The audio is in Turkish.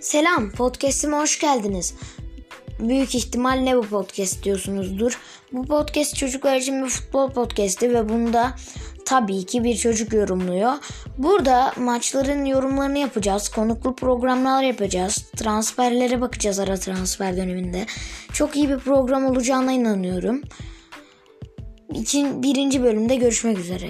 Selam, podcast'ime hoş geldiniz. Büyük ihtimal ne bu podcast diyorsunuzdur. Bu podcast çocuklar için bir futbol podcast'i ve bunda tabii ki bir çocuk yorumluyor. Burada maçların yorumlarını yapacağız. Konuklu programlar yapacağız. Transferlere bakacağız ara transfer döneminde. Çok iyi bir program olacağına inanıyorum. İçin birinci bölümde görüşmek üzere.